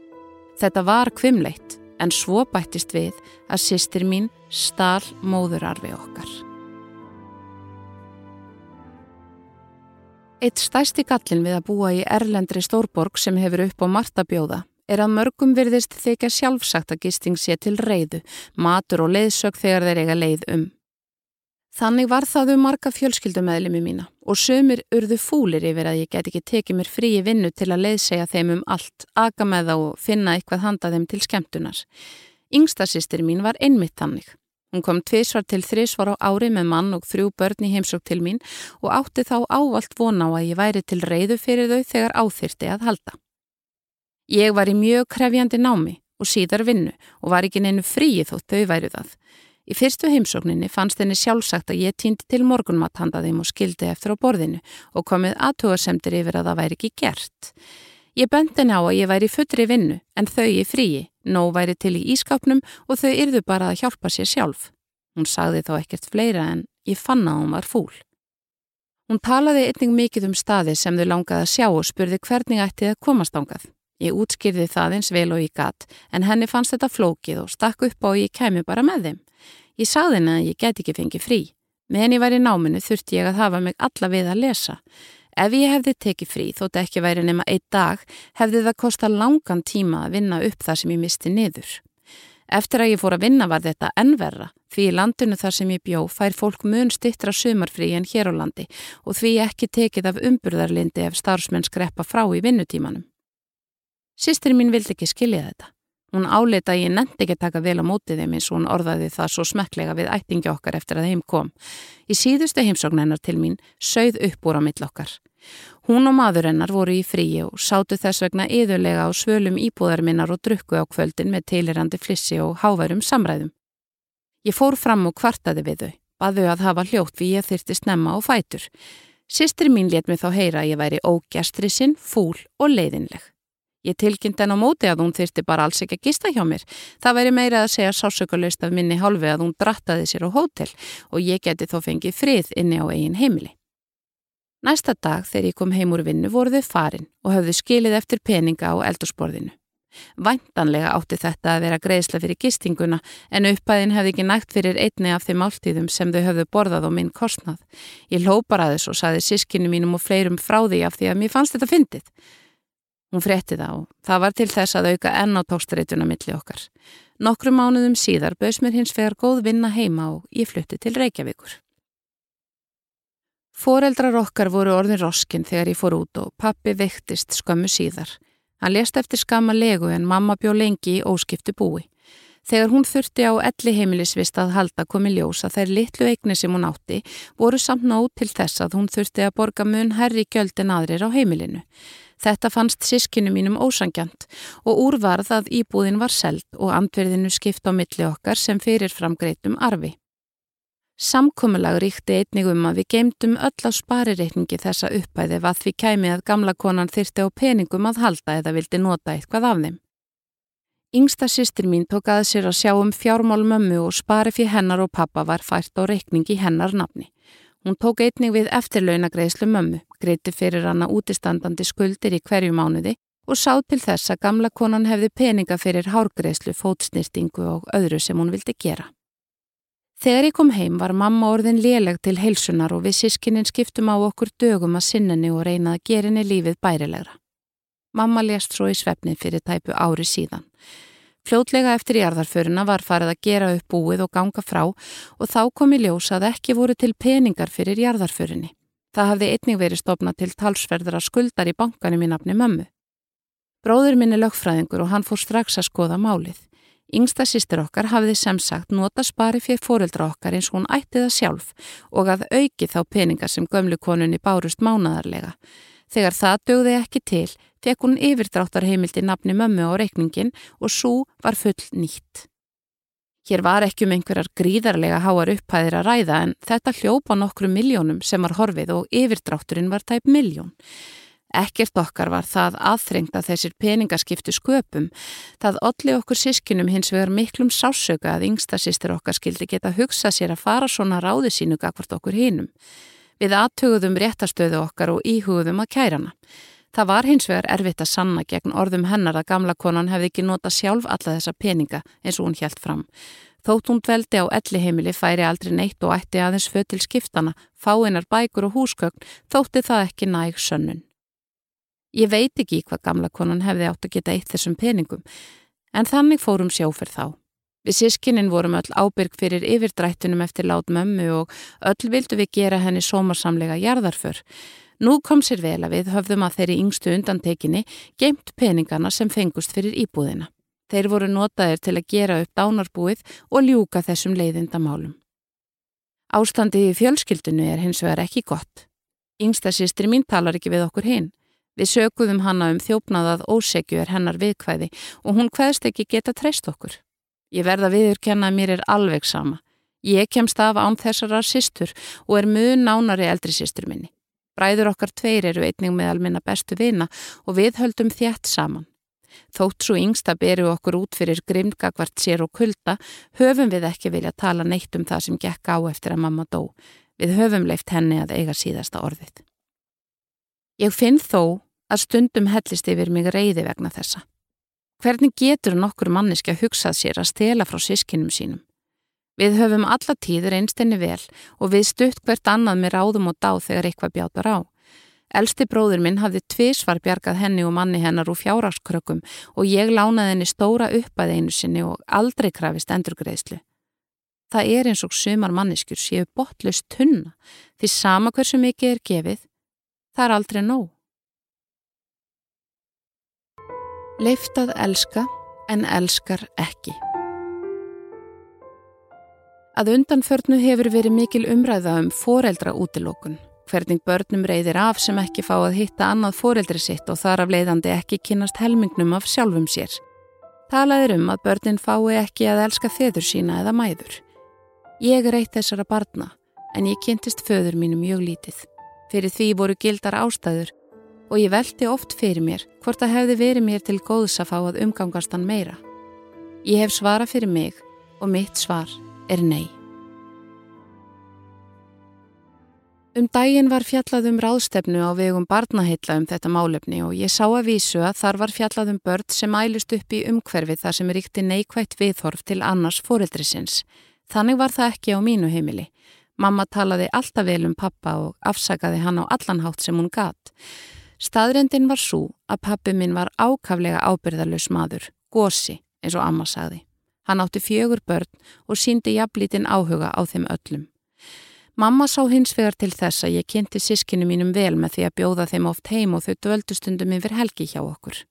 Þetta var kvimleitt en svo bættist við að sistir mín stál móðurarfi okkar. Eitt stæsti gallin við að búa í erlendri stórborg sem hefur upp á martabjóða er að mörgum virðist þykja sjálfsagt að gisting sé til reyðu, matur og leiðsök þegar þeir eiga leið um. Þannig var það um marga fjölskyldumæðlimi mína og sömur urðu fúlir yfir að ég get ekki tekið mér frí í vinnu til að leiðsegja þeim um allt, aga með þá og finna eitthvað handa þeim til skemmtunar. Yngstasistir mín var einmitt þannig. Hún kom tvísvar til þrísvar á ári með mann og þrjú börn í heimsók til mín og átti þá ávalt vona á að ég væri til reyðu fyrir þau þegar áþyrti að halda. Ég var í mjög krefjandi námi og síðar vinnu og var ekki neinu fríi þótt þau væru það. Í fyrstu heimsókninni fannst henni sjálfsagt að ég týndi til morgunmatt handa þeim og skildi eftir á borðinu og komið aðtugarsemtir yfir að það væri ekki gert. Ég bendi henni á að ég væri fullri vinnu en þau í fríi Nó væri til í ískapnum og þau yrðu bara að hjálpa sér sjálf. Hún sagði þá ekkert fleira en ég fann að hún var fúl. Hún talaði einning mikið um staði sem þau langaði að sjá og spurði hvernig ætti það komast ángað. Ég útskýrði það eins vel og ég gatt en henni fannst þetta flókið og stakk upp á og ég kemi bara með þeim. Ég sagði henni að ég get ekki fengið frí. Meðan ég var í náminu þurfti ég að hafa mig alla við að lesa. Ef ég hefði tekið frí þótt ekki væri nema einn dag hefði það kosta langan tíma að vinna upp það sem ég misti niður. Eftir að ég fór að vinna var þetta ennverra því í landinu þar sem ég bjó fær fólk mun stittra sumarfrí en hér á landi og því ekki tekið af umburðarlindi ef starfsmenn skreppa frá í vinnutímanum. Sistri mín vildi ekki skilja þetta. Hún áleita að ég nefndi ekki taka vel á mótið þeim eins og hún orðaði það svo smekklega við ættingi okkar eftir að heim kom. Í síðustu heimsóknennar til mín sögð upp úr á mill okkar. Hún og maður hennar voru í fríi og sátu þess vegna yðurlega á svölum íbúðarminnar og drukku á kvöldin með teilirandi flissi og háværum samræðum. Ég fór fram og kvartaði við þau, baðu að hafa hljótt við ég þyrti snemma og fætur. Sistri mín let mig þá heyra að ég væri ógjastri sinn, fúl og leiðinleg. Ég tilkynnt en á móti að hún þyrti bara alls ekki að gista hjá mér. Það væri meira að segja sásökulegst af minni hálfi að hún drattaði sér á hótel og ég geti þó fengið frið inni á eigin heimili. Næsta dag þegar ég kom heim úr vinnu voru þau farin og höfðu skilið eftir peninga á eldursporðinu. Væntanlega átti þetta að vera greiðsla fyrir gistinguna en uppæðin hefði ekki nægt fyrir einni af þeim áltíðum sem þau höfðu borðað á minn kostnað. Ég lópar aðeins og saði sískinu mínum og fleirum frá því af því að mér fannst þetta fyndið. Hún frétti það og það var til þess að auka enn á tókstreituna milli okkar. Nokkru mánuðum síðar bauðs mér hins vegar góð vinna heima og ég flutti til Reykjavíkur. Fóreldrar okkar voru orðin roskinn þegar ég fór út og pappi veiktist skömmu síðar. Hann lést eftir skama legu en mamma bjó lengi í óskiptu búi. Þegar hún þurfti á elli heimilisvist að halda komi ljós að þær litlu eigni sem hún átti voru samt nóg til þess að hún þurfti að borga mun herri gjöld en aðrir á heimilinu. Þetta fannst sískinu mínum ósangjant og úrvarð að íbúðin var seld og andverðinu skipt á milli okkar sem fyrir framgreitum arfi. Samkomilag ríkti einnig um að við geimdum öll á sparireikningi þessa uppæði að því kæmi að gamla konan þyrti á peningum að halda eða vildi nota eitthvað af þeim. Yngsta sýstir mín tók að sér að sjá um fjármál mömmu og spari fyrir hennar og pappa var fært á reikningi hennar nafni. Hún tók einnig við eftirlaunagreislu mömmu, greiti fyrir hana útistandandi skuldir í hverju mánuði og sá til þess að gamla konan hefði peninga fyrir hárgreislu, fótsnýrtingu og öðru sem hún vildi gera. Þegar ég kom heim var mamma orðin léleg til heilsunar og við sískinin skiptum á okkur dögum að sinninni og reyna að gerinni lífið bærilegra. Mamma lést svo í svefni fyrir tæpu ári síðan. Fljótlega eftir jarðarföruna var farið að gera upp búið og ganga frá og þá kom í ljós að ekki voru til peningar fyrir jarðarförunni. Það hafði einnig verið stopnað til talsverðara skuldar í bankanum í nafni mömmu. Bróður minni lögfræðingur og hann fór strax að skoða málið. Yngsta sýstir okkar hafiði sem sagt nota spari fyrir fóreldra okkar eins og hún ætti það sjálf og að auki þá peningar sem gömlu konunni bárust mánadarlega. Þegar það dögði ekki til, fekk hún yfirdráttar heimildi nafni mömmu á reikningin og svo var full nýtt. Hér var ekki um einhverjar gríðarlega háar upphæðir að ræða en þetta hljópa nokkru miljónum sem var horfið og yfirdrátturinn var tæp miljón. Ekkert okkar var það aðþrengt að þessir peningaskiptu sköpum. Það olli okkur sískinum hins vegar miklum sásöka að yngsta sýstir okkar skildi geta hugsa sér að fara svona ráði sínu gagvart okkur hinum. Við aðtöguðum réttastöðu okkar og íhugðum að kærana. Það var hins vegar erfitt að sanna gegn orðum hennar að gamla konan hefði ekki nota sjálf alla þessa peninga eins og hún hjælt fram. Þótt hún dveldi á elli heimili færi aldrei neitt og ætti aðeins fötil skiptana, fáinar bækur og húsgögn, þótti það ekki næg sönnun. Ég veit ekki hvað gamla konan hefði átt að geta eitt þessum peningum, en þannig fórum sjóferð þá. Við sískinnin vorum öll ábyrg fyrir yfirdrættunum eftir lát mömmu og öll vildu við gera henni sómarsamlega jarðarför. Nú kom sér vel að við höfðum að þeirri yngstu undantekinni geimt peningana sem fengust fyrir íbúðina. Þeir voru notaðir til að gera upp dánarbúið og ljúka þessum leiðindamálum. Ástandið í fjölskyldinu er hins vegar ekki gott. Yngsta sýstri mín talar ekki við okkur hinn. Við sökuðum hanna um þjófnaðað ósegju er hennar viðkvæði og hún hvaðst ekki geta treyst okkur. Ég verða viðurkenna að mér er alveg sama. Ég kemst af án þessarar sýstur og er mjög nánari eldri sýstur minni. Bræður okkar tveir eru einning með almenna bestu vina og við höldum þjætt saman. Þótt svo yngsta beru okkur út fyrir grimdgagvart sér og kulda höfum við ekki vilja tala neitt um það sem gekk á eftir að mamma dó. Við höfum leift henni að eiga síðasta orðið. Ég finn þó að stundum hellist yfir mig reyði vegna þessa. Hvernig getur nokkur manniski að hugsað sér að stela frá sískinum sínum? Við höfum alla tíður einstinni vel og við stutt hvert annað með ráðum og dáð þegar eitthvað bjátar á. Elsti bróður minn hafði tvísvar bjargað henni og manni hennar úr fjárhagskrökkum og ég lánaði henni stóra upp að einu sinni og aldrei krafist endurgreðslu. Það er eins og sumar manneskjur séu botlust tunna því sama hversu mikið er gefið, það er aldrei nóg. Leiftað elska en elskar ekki. Að undanförnu hefur verið mikil umræða um foreldra útilókun, hvernig börnum reyðir af sem ekki fá að hitta annað foreldri sitt og þar af leiðandi ekki kynast helmingnum af sjálfum sér. Talaður um að börnin fái ekki að elska feður sína eða mæður. Ég er eitt þessara barna en ég kynntist föður mínu mjög lítið. Fyrir því voru gildar ástæður og ég veldi oft fyrir mér hvort það hefði verið mér til góðs að fá að umgangast hann meira. Ég hef svara fyrir mig og mitt svar er nei. Um daginn var fjallað um ráðstefnu á vegum barnaheilla um þetta málefni og ég sá að vísu að þar var fjallað um börn sem ælust upp í umhverfi þar sem ríkti neikvægt viðhorf til annars fóreldrisins. Þannig var það ekki á mínu heimili. Mamma talaði alltaf vel um pappa og afsakaði hann á allanhátt sem hún gatt. Staðrendin var svo að pappi minn var ákaflega ábyrðalus maður, gósi, eins og amma sagði. Hann átti fjögur börn og síndi jafnlítinn áhuga á þeim öllum. Mamma sá hins vegar til þess að ég kynnti sískinu mínum vel með því að bjóða þeim oft heim og þau dvöldustundum yfir helgi hjá okkur.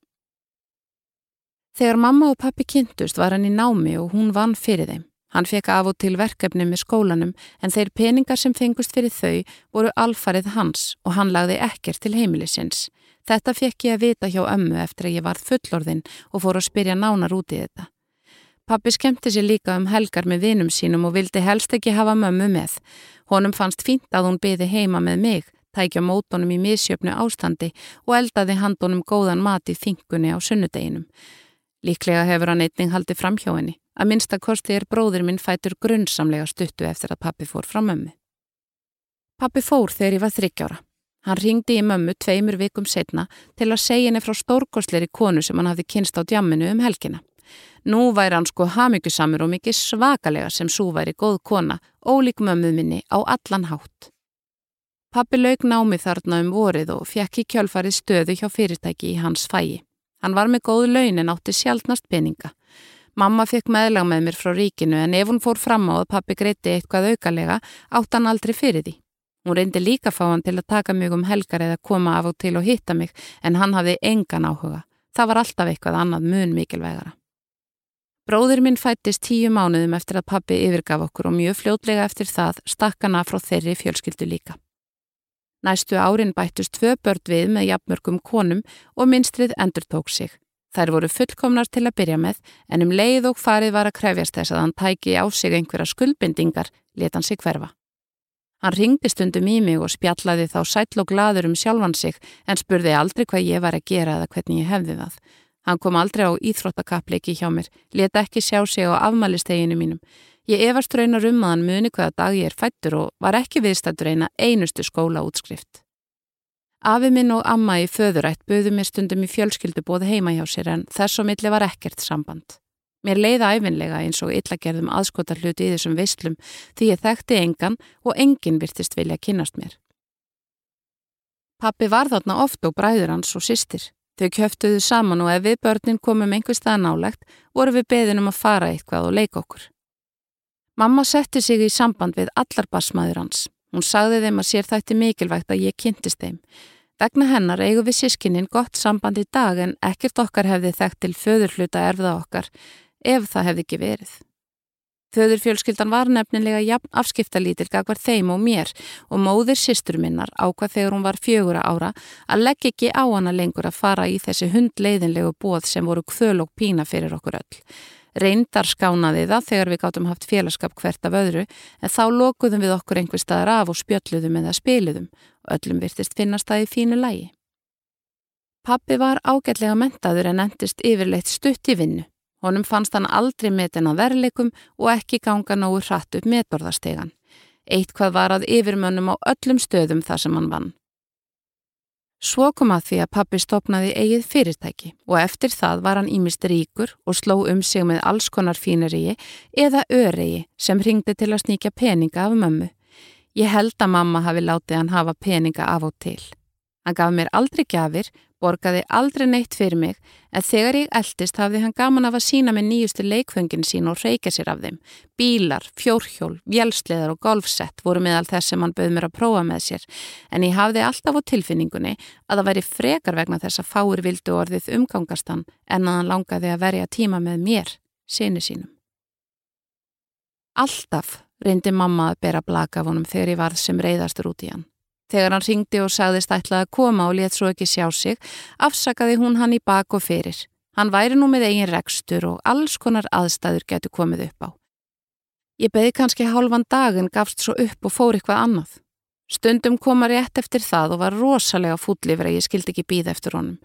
Þegar mamma og pappi kynntust var hann í námi og hún vann fyrir þeim. Hann fekk af og til verkefni með skólanum en þeir peningar sem fengust fyrir þau voru alfarið hans og hann lagði ekkert til heimilisins. Þetta fekk ég að vita hjá ömmu eftir að ég varð fullorðinn og fór að spyrja nánar út í þetta. Pappi skemmti sér líka um helgar með vinum sínum og vildi helst ekki hafa mömmu með. Honum fannst fínt að hún byði heima með mig, tækja mótonum í misjöfnu ástandi og eldaði handonum góðan mat í þingunni á sunnudeginum. Líklega hefur hann einning haldið fram hjá henni. Að minnstakosti er bróður minn fætur grunnsamlega stuttu eftir að pappi fór frá mömmu. Pappi fór þegar ég var þryggjára. Hann ringdi í mömmu tveimur vikum setna til að segja henni frá stórkosleiri konu sem hann hafði kynst á djamminu um helgina. Nú væri hann sko hamingjusamur og mikið svakalega sem svo væri góð kona, ólík mömmu minni á allan hátt. Pappi laug námi þarna um vorið og fjekk í kjölfarið stöðu hjá fyrirtæki í hans fæi. Hann var með góð laun en átti sjálfnast peninga. Mamma fekk meðlag með mér frá ríkinu en ef hún fór fram á að pappi greiti eitthvað aukalega átt hann aldrei fyrir því. Hún reyndi líka fá hann til að taka mig um helgar eða koma af og til og hitta mig en hann hafði engan áhuga. Það var alltaf eitthvað annað mun mikilvægara. Bróður minn fættist tíu mánuðum eftir að pappi yfirgaf okkur og mjög fljótlega eftir það stakkana frá þeirri fjölskyldu líka. Næstu árin bættust tvö börn við með jafnmörgum konum og minstrið endur tók sig. Þær voru fullkomnar til að byrja með en um leið og farið var að krefjast þess að hann tæki á sig einhverja skuldbindingar, leta hann sig hverfa. Hann ringdi stundum í mig og spjallaði þá sætl og gladur um sjálfan sig en spurði aldrei hvað ég var að gera eða hvernig ég hefði það. Hann kom aldrei á íþróttakappleiki hjá mér, leta ekki sjá sig á afmælisteginu mínum. Ég efast raunar um að hann muni hvaða dag ég er fættur og var ekki viðstættur eina einustu skóla útskrift. Afi minn og amma í föðurætt buðu mér stundum í fjölskyldu bóð heima hjá sér en þess og milli var ekkert samband. Mér leiða æfinlega eins og illagerðum aðskotar hluti í þessum veislum því ég þekkti engan og enginn virtist vilja kynast mér. Pappi var þarna oft og bræður hans og sýstir. Þau kjöftuðu saman og ef við börnin komum einhver stað nálegt voru við beðin um að fara eitthvað og leika okkur. Mamma setti sig í samband við allar basmaður hans. Hún sagði þeim að sér þætti mikilvægt að ég kynntist þeim. Vegna hennar eigum við sískinnin gott samband í dag en ekkert okkar hefði þekkt til föðurfluta erfða okkar ef það hefði ekki verið. Föðurfjölskyldan var nefnilega jafn afskiptalítil gagvar þeim og mér og móðir sýstur minnar ákvað þegar hún var fjögura ára að leggja ekki á hana lengur að fara í þessi hundleiðinlegu bóð sem voru kvöl og pína fyrir okkur öll. Reyndar skánaði það þegar við gáttum haft félagskap hvert af öðru en þá lokuðum við okkur einhver staðar af og spjöldluðum eða spiliðum og öllum virtist finnast það í fínu lægi. Pappi var ágætlega mentaður en endist yfirleitt stutt í vinnu. Honum fannst hann aldrei metin á verleikum og ekki ganga nógu hratt upp metorðastegan. Eitt hvað var að yfirmönnum á öllum stöðum þar sem hann vann. Svo kom að því að pappi stopnaði eigið fyrirtæki og eftir það var hann ímist ríkur og sló um sig með alls konar fíneríi eða öregi sem ringdi til að sníkja peninga af mömmu. Ég held að mamma hafi látið hann hafa peninga af og til. Hann gaf mér aldrei gafir, borgaði aldrei neitt fyrir mig, en þegar ég eldist hafði hann gaman af að sína með nýjustu leikföngin sín og reyka sér af þeim. Bílar, fjórhjól, vjelsleðar og golfsett voru meðal þess sem hann bauð mér að prófa með sér, en ég hafði alltaf á tilfinningunni að það væri frekar vegna þess að fáir vildu orðið umgangastan en að hann langaði að verja tíma með mér, síni sínum. Alltaf reyndi mamma að bera blaka af honum þegar ég varð sem reyðastur út í hann. Þegar hann ringdi og sagðist ætlaði að koma og létt svo ekki sjá sig, afsakaði hún hann í bak og fyrir. Hann væri nú með eigin rekstur og alls konar aðstæður getur komið upp á. Ég beði kannski hálfan dag en gafst svo upp og fór eitthvað annað. Stundum koma rétt eftir það og var rosalega fúllifur að ég skildi ekki býða eftir honum.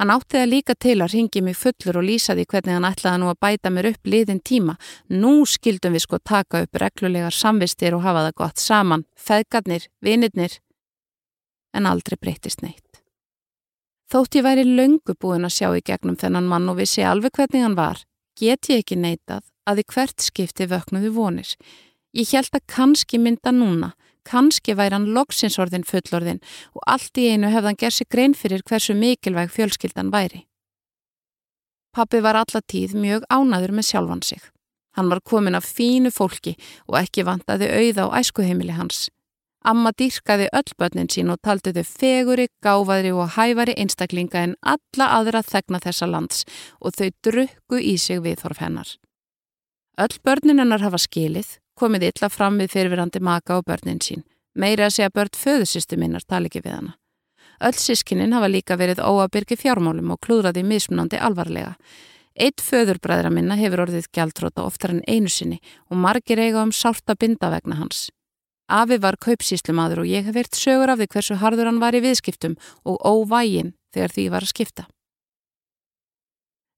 Hann átti það líka til að ringi mig fullur og lýsa því hvernig hann ætlaði nú að bæta mér upp liðin tíma. Nú skildum við sko taka upp reglulegar samvistir og hafa það gott saman, feðgarnir, vinirnir en aldrei breytist neitt. Þótt ég væri löngu búin að sjá í gegnum þennan mann og vissi alveg hvernig hann var, get ég ekki neitað að í hvert skipti vöknuðu vonir. Ég held að kannski mynda núna, kannski væri hann loksinsordin fullordin og allt í einu hefðan gerð sig grein fyrir hversu mikilvæg fjölskyldan væri. Pappi var allatíð mjög ánaður með sjálfan sig. Hann var komin af fínu fólki og ekki vantaði auða á æskuheimili hans. Amma dýrkaði öll börnin sín og taldi þau feguri, gáfaðri og hæfari einstaklinga en alla aðra þegna þessa lands og þau drukku í sig viðhorf hennar. Öll börnin hennar hafa skilið, komið illa fram við fyrirverandi maka og börnin sín. Meira að segja börn föðusistu minnar tali ekki við hana. Öll sískinin hafa líka verið óabyrgi fjármálum og klúðraði mismunandi alvarlega. Eitt föðurbræðra minna hefur orðið gjaldróta oftar en einu sinni og margir eiga um sárta binda vegna hans. Afi var kaupsíslumadur og ég hef veirt sögur af því hversu harður hann var í viðskiptum og óvægin þegar því var að skipta.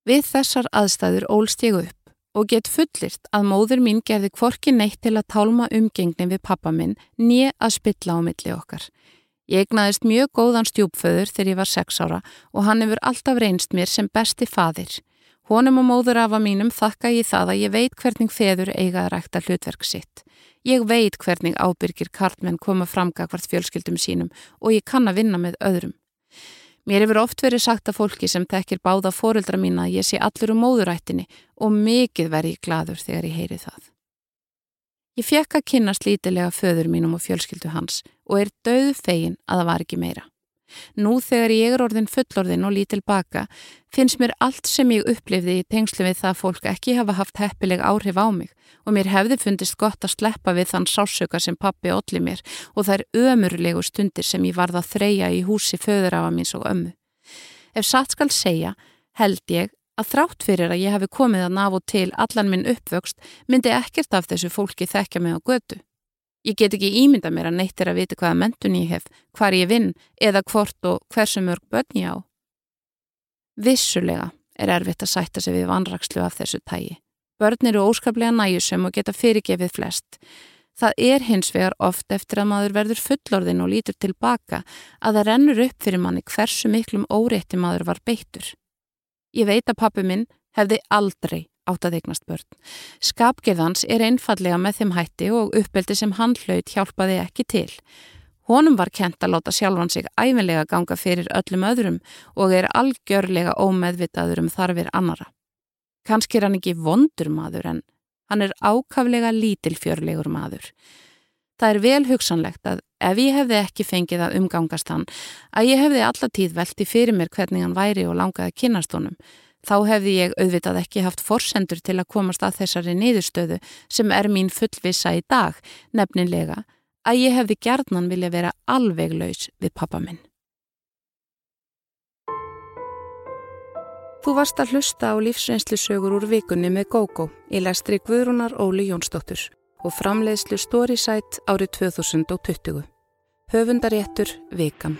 Við þessar aðstæður ólst ég upp og get fullirt að móður mín gerði kvorki neitt til að tálma umgengni við pappa minn nýja að spilla á milli okkar. Ég egnaðist mjög góðan stjúpföður þegar ég var sex ára og hann hefur alltaf reynst mér sem besti fadir. Honum og móður afa mínum þakka ég það að ég veit hvernig feður eigaði rækta hlutverk sitt. Ég veit hvernig ábyrgir kartmenn koma framga hvert fjölskyldum sínum og ég kann að vinna með öðrum. Mér hefur oft verið sagt að fólki sem tekir báða fóruldra mín að ég sé allur um móðurættinni og mikið veri ég gladur þegar ég heyri það. Ég fekk að kynast lítilega föður mínum og fjölskyldu hans og er döð fegin að það var ekki meira. Nú þegar ég er orðin fullorðin og lítil baka finnst mér allt sem ég upplifði í tengslu við það fólk ekki hafa haft heppileg áhrif á mig og mér hefði fundist gott að sleppa við þann sásöka sem pappi olli mér og er ömurlegu stundir sem ég varða að þreja í húsi föðurafa míns og ömmu. Ef satt skal segja held ég að þrátt fyrir að ég hafi komið að ná og til allan minn uppvöxt myndi ekkert af þessu fólki þekkja mig á götu. Ég get ekki ímynda mér að neitt er að vita hvaða mentun ég hef, hvar ég vinn eða hvort og hversu mörg börn ég á. Vissulega er erfitt að sætta sig við vanrakslu af þessu tægi. Börn eru óskaplega næjusum og geta fyrirgefið flest. Það er hins vegar oft eftir að maður verður fullorðin og lítur tilbaka að það rennur upp fyrir manni hversu miklum órétti maður var beittur. Ég veit að pappi minn hefði aldrei átt að eignast börn. Skapgerðans er einfallega með þeim hætti og uppeldi sem hann hlaut hjálpaði ekki til. Honum var kent að láta sjálfan sig æfinlega ganga fyrir öllum öðrum og er algjörlega ómeðvitaður um þarfir annara. Kanski er hann ekki vondur maður en hann er ákaflega lítilfjörlegur maður. Það er vel hugsanlegt að ef ég hefði ekki fengið að umgangast hann, að ég hefði allatíð velti fyrir mér hvernig hann væri og langaði að kynast honum, Þá hefði ég auðvitað ekki haft forsendur til að komast að þessari niðurstöðu sem er mín fullvisa í dag, nefnilega að ég hefði gerðnan vilja vera alveg laus við pappa minn. Þú varst að hlusta á lífsreynslusögur úr vikunni með GóGó í lestri Guðrúnar Óli Jónsdóttur og framleiðslu Storysight árið 2020. Höfundaréttur Vikan.